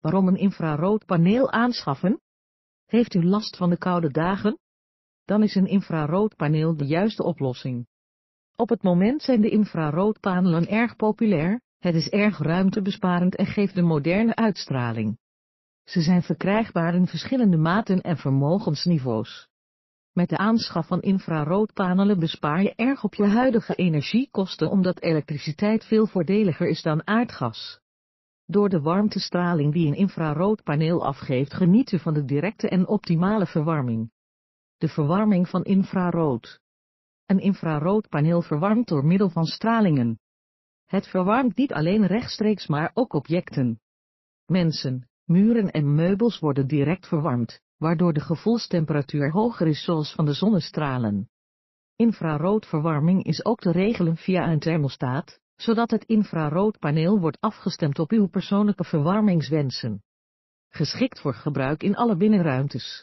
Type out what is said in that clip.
Waarom een infraroodpaneel aanschaffen? Heeft u last van de koude dagen? Dan is een infraroodpaneel de juiste oplossing. Op het moment zijn de infraroodpanelen erg populair, het is erg ruimtebesparend en geeft een moderne uitstraling. Ze zijn verkrijgbaar in verschillende maten en vermogensniveaus. Met de aanschaf van infraroodpanelen bespaar je erg op je huidige energiekosten omdat elektriciteit veel voordeliger is dan aardgas. Door de warmtestraling die een infraroodpaneel afgeeft geniet u van de directe en optimale verwarming. De verwarming van infrarood. Een infraroodpaneel verwarmt door middel van stralingen. Het verwarmt niet alleen rechtstreeks maar ook objecten. Mensen, muren en meubels worden direct verwarmd, waardoor de gevoelstemperatuur hoger is zoals van de zonnestralen. Infraroodverwarming is ook te regelen via een thermostaat, zodat het infraroodpaneel wordt afgestemd op uw persoonlijke verwarmingswensen. Geschikt voor gebruik in alle binnenruimtes.